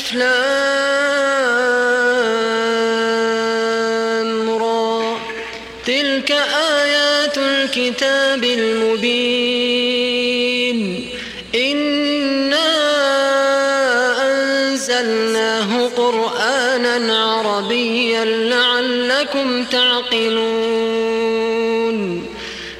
ألف را. تلك آيات الكتاب المبين. إنا أنزلناه قرآنا عربيا لعلكم تعقلون.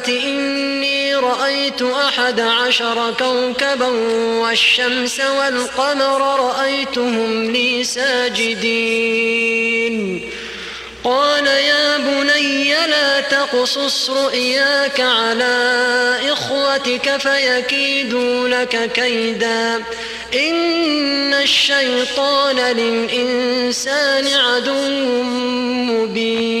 أبت إني رأيت أحد عشر كوكبا والشمس والقمر رأيتهم لي ساجدين. قال يا بني لا تقصص رؤياك على إخوتك فيكيدوا لك كيدا. إن الشيطان للإنسان عدو مبين.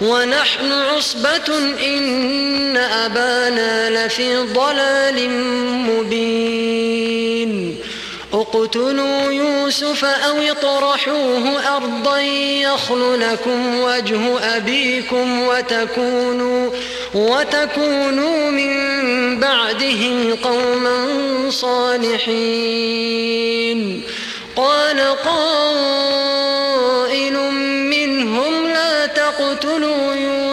ونحن عصبة إن أبانا لفي ضلال مبين. اقتلوا يوسف أو اطرحوه أرضا يخل لكم وجه أبيكم وتكونوا وتكونوا من بعده قوما صالحين. قال قائل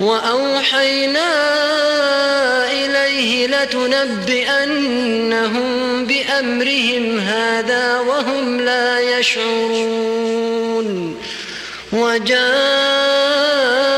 وأوحينا إليه لتنبئنهم بأمرهم هذا وهم لا يشعرون. وجاءوا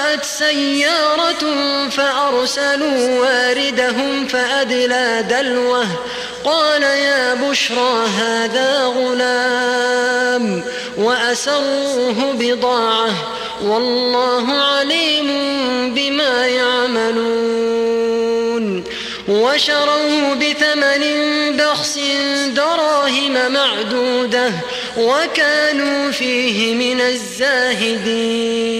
سيارة فأرسلوا واردهم فأدلى دلوه قال يا بشرى هذا غلام وأسروه بضاعة والله عليم بما يعملون وشروه بثمن بخس دراهم معدودة وكانوا فيه من الزاهدين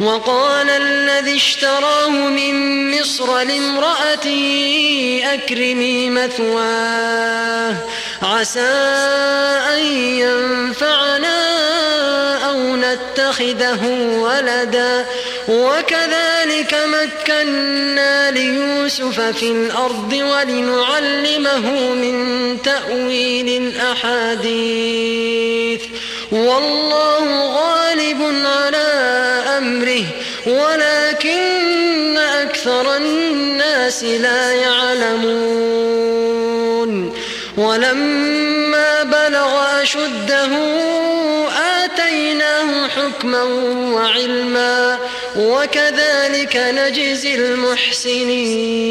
وقال الذي اشتراه من مصر لامرأته أكرمي مثواه. عسى أن ينفعنا أو نتخذه ولدا. وكذلك مكنا ليوسف في الأرض ولنعلمه من تأويل الأحاديث. والله غالب على أمره ولكن أكثر الناس لا يعلمون. ولما بلغ أشده آتيناه حكما وعلما وكذلك نجزي المحسنين.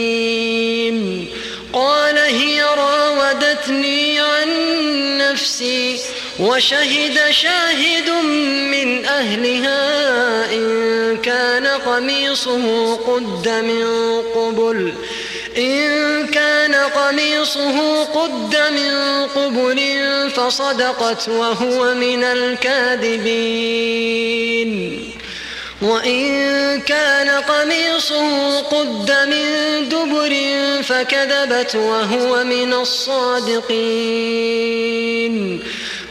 وشهد شاهد من أهلها إن كان قميصه قد من قبل إن كان قميصه قد من قبل فصدقت وهو من الكاذبين. وإن كان قميصه قد من دبر فكذبت وهو من الصادقين.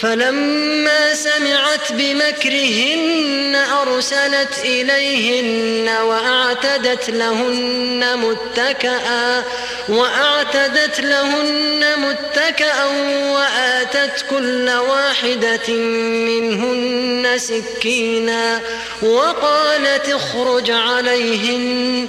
فلما سمعت بمكرهن أرسلت إليهن وأعتدت لهن متكئا وأعتدت لهن متكئا وآتت كل واحدة منهن سكينا وقالت اخرج عليهن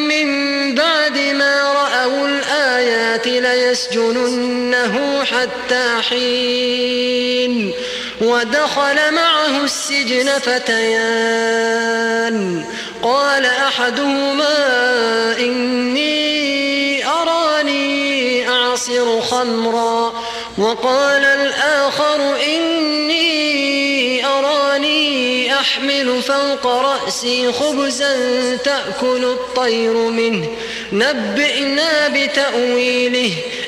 ليسجننه حتى حين ودخل معه السجن فتيان. قال أحدهما إني أراني أعصر خمرا. وقال الآخر إني أراني أحمل فوق رأسي خبزا تأكل الطير منه. نبئنا بتأويله.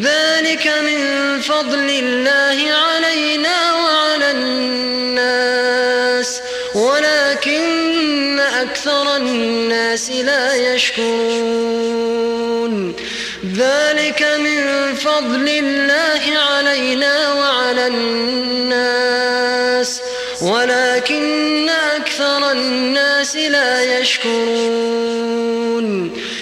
ذلك من فضل الله علينا وعلى الناس ولكن أكثر الناس لا يشكرون. ذلك من فضل الله علينا وعلى الناس ولكن أكثر الناس لا يشكرون.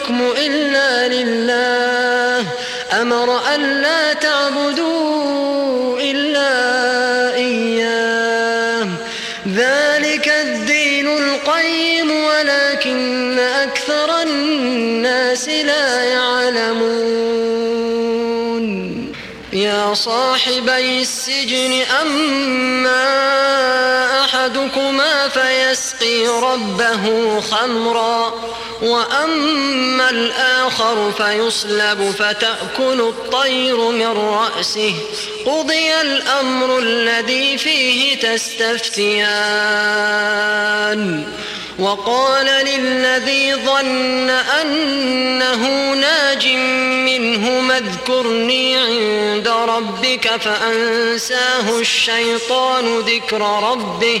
الحكم إلا لله. أمر ألا تعبدوا إلا إياه. ذلك الدين القيم ولكن أكثر الناس لا يعلمون. يا صاحبي السجن أما أحدكما فيسقي ربه خمرا. وأما الآخر فيصلب فتأكل الطير من رأسه. قضي الأمر الذي فيه تستفتيان. وقال للذي ظن أنه ناج منه اذكرني عند ربك فأنساه الشيطان ذكر ربه.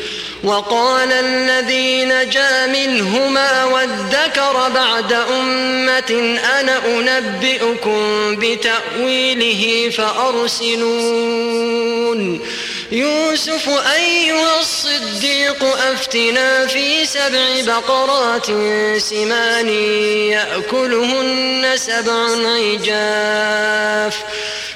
وقال الذي نجا منهما وادكر بعد أمة أنا أنبئكم بتأويله فأرسلون. يوسف أيها الصديق أفتنا في سبع بقرات سمان يأكلهن سبع عجاف.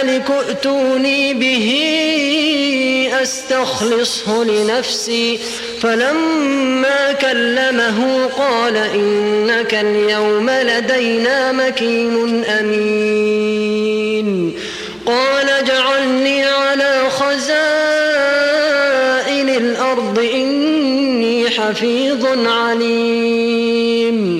الملك ائتوني به أستخلصه لنفسي. فلما كلمه قال إنك اليوم لدينا مكين أمين. قال اجعلني على خزائن الأرض إني حفيظ عليم.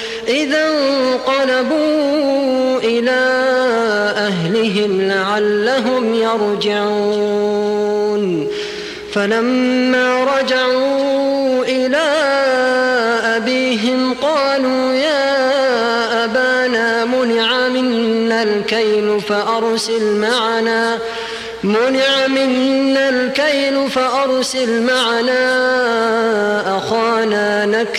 إذا انقلبوا إلى أهلهم لعلهم يرجعون. فلما رجعوا إلى أبيهم قالوا يا أبانا منع منا الكيل فأرسل معنا منع منا الكيل فأرسل معنا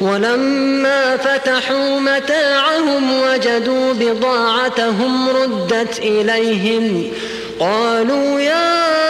ولما فتحوا متاعهم وجدوا بضاعتهم ردت إليهم. قالوا يا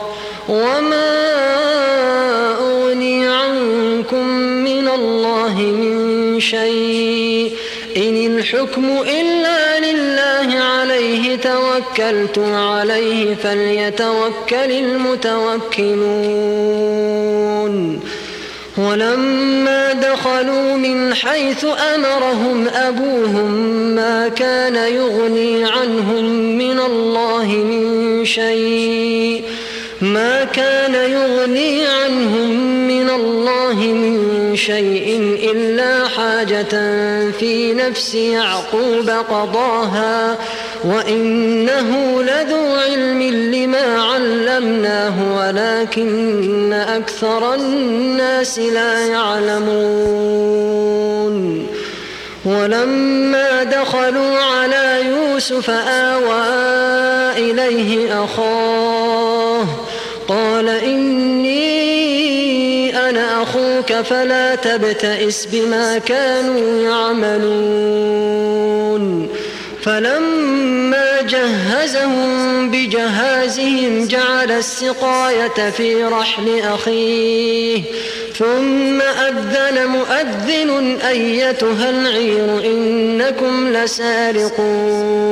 وما أغني عنكم من الله من شيء إن الحكم إلا لله عليه توكلت عليه فليتوكل المتوكلون ولما دخلوا من حيث أمرهم أبوهم ما كان يغني عنهم من الله من شيء كان يغني عنهم من الله من شيء إلا حاجة في نفس يعقوب قضاها وإنه لذو علم لما علمناه ولكن أكثر الناس لا يعلمون ولما دخلوا على يوسف آوى إليه أخاه إني أنا أخوك فلا تبتئس بما كانوا يعملون فلما جهزهم بجهازهم جعل السقاية في رحل أخيه ثم أذن مؤذن أيتها العير إنكم لسارقون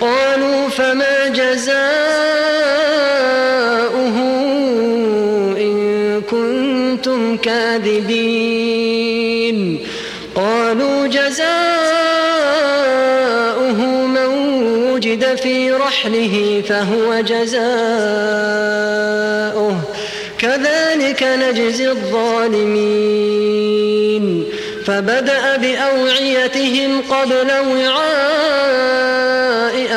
قالوا فما جزاؤه إن كنتم كاذبين. قالوا جزاؤه من وجد في رحله فهو جزاؤه. كذلك نجزي الظالمين. فبدأ بأوعيتهم قبل وعاء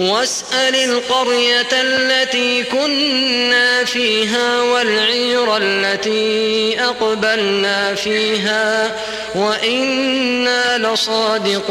واسأل القرية التي كنا فيها والعير التي أقبلنا فيها وإنا لصادقون.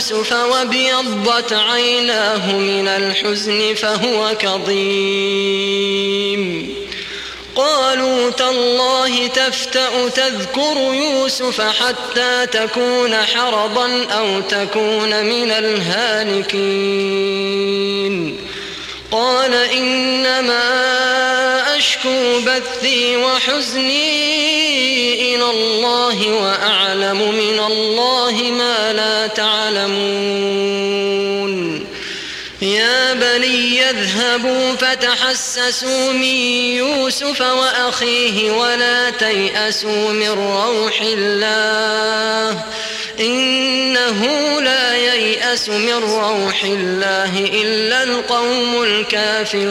يوسف وابيضت عيناه من الحزن فهو كظيم. قالوا تالله تفتأ تذكر يوسف حتى تكون حرضا أو تكون من الهالكين. قال إنما أشكو بثي وحزني إلى الله وأعلم من الله ما لا تعلمون. يا بني اذهبوا فتحسسوا من يوسف وأخيه ولا تيأسوا من روح الله. إنه لا ييأس من روح الله إلا القوم الكافرون.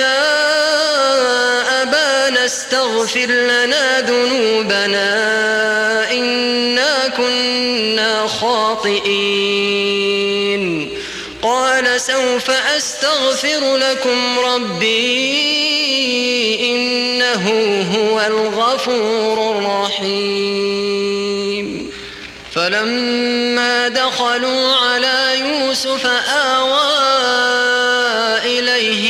ذنوبنا إنا كنا خاطئين. قال سوف أستغفر لكم ربي إنه هو الغفور الرحيم. فلما دخلوا على يوسف آوى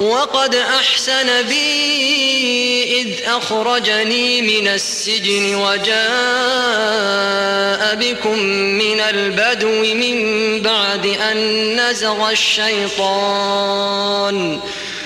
وقد أحسن بي إذ أخرجني من السجن وجاء بكم من البدو من بعد أن نزغ الشيطان